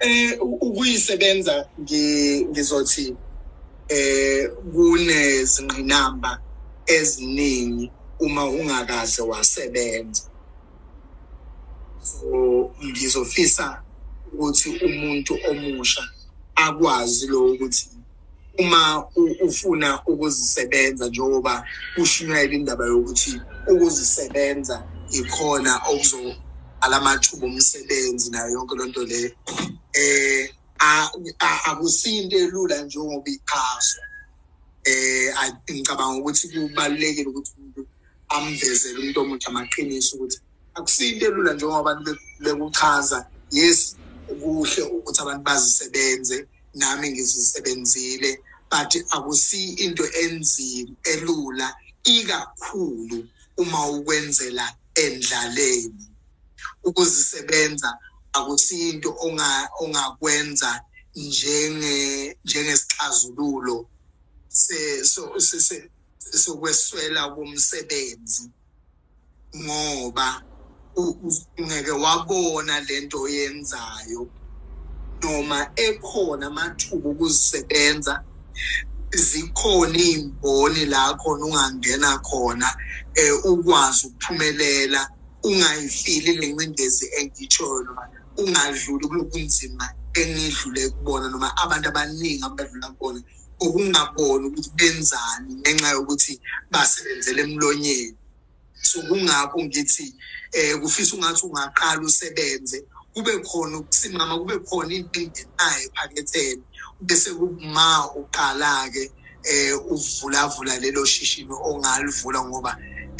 eh ukuyisebenza ngizothi eh kunezingqinamba eziningi uma ungakaze wasebenza. So ngizofisa ukuthi umuntu omusha akwazi lo ukuthi uma ufuna ukuzisebenza njengoba kushunyayela indaba yokuthi ukuzisebenza ikhona okuzo alamathuba omsebenzi nayo yonke lonto le. Eh akusinto elula njengoba iqhaso eh ngicabanga ukuthi kubalulekile ukuthi umuntu amvezele umuntu omutsha amaqiniso ukuthi akusinto elula njengoba abantu bekuchaza yes kuhle ukuthi abantu bazisebenze nami ngizisebenzile but akusi into enzima elula ikakhulu uma ukwenzela endlaleni. Ukuzisebenza akusinto ongakwenza njenge njengesixazululo sokweswela komsebenzi ngoba ungeke wabona lento oyenzayo noma ekhona amathuba okuzisebenza zikhona iy'mboni la khona ungangena khona um ukwazi ukuphumelela ungayifili le ncindezi engitshoyo noma ungadluli kulobunzima engidlule kubona noma abantu abaningi abadlula kubona okungabona ukuthi benzani ngenxa yokuthi basebenzele emlonyeni. So kungakho ngithi eh kufisa ungathi ungaqala usebenze kube khona ukusimama kube khona into engenayo ephaketheni bese kuma uqala-ke eh uvulavula lelo shishini ongalivula ngoba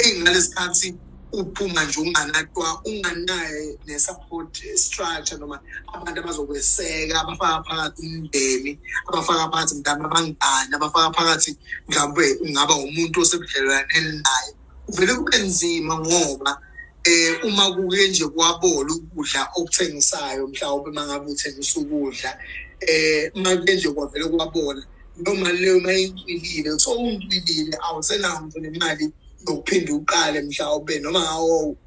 ey'ngalesikhathi uphuma nje unganatwa unganaye ne-support structure noma abantu abazokweseka abafaka phakathi umndeni abafaka phakathi mntana abangani abafaka phakathi mhlawumbe ungaba umuntu osebudlelwaneni naye. Kuvele kube nzima ngoba eh uma kuke nje kwabola ukudla okuthengisayo mhlawumbe mangabe uthengisa ukudla eh manje nje kwavele kwabola noma leyo mayicwilile so ungcwilile awusenayo nje nemali yokuphinde uqale mhlawumbe noma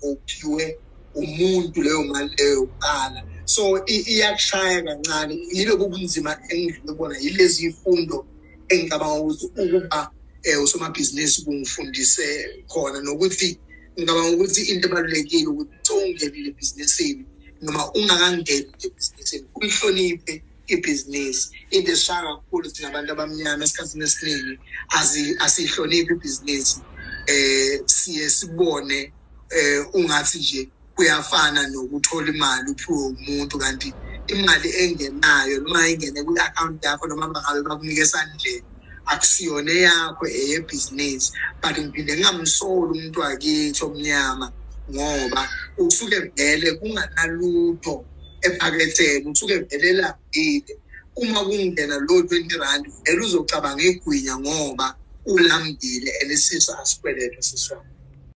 uphiwe umuntu leyo mali leyo yokuqala. So iyakushaya kancane. Yilobu bunzima engidlule kubona yilezi ifundo engicabanga ukuthi ukuba um usomabhizinisi kungifundise khona nokuthi ngicabanga ukuthi into ebalulekile ukuthi sowungenile ebhizinisini noma ungakangeni ebhizinisini uyihloniphe ibhizinisi. Into esishaya kakhulu singabantu abamnyama esikhathini esiningi asiyihloniphi ibhizinisi. Eh siye sibone eh ungathi nje kuyafana nokuthola imali uphiwe umuntu kanti imali engenayo noma ingene kwi-account yakho noma bangabe bakunike esandleni akusiyona eyakho eyebhizinisi. But ngiphinde ngingamsoli umuntu wakithi omnyama ngoba usuke vele kunganalutho ephaketheni usuke vele elambile. Uma kungena lo twenty rand vele uzocabanga igwinya ngoba ulambile and isiso asikwelele siswami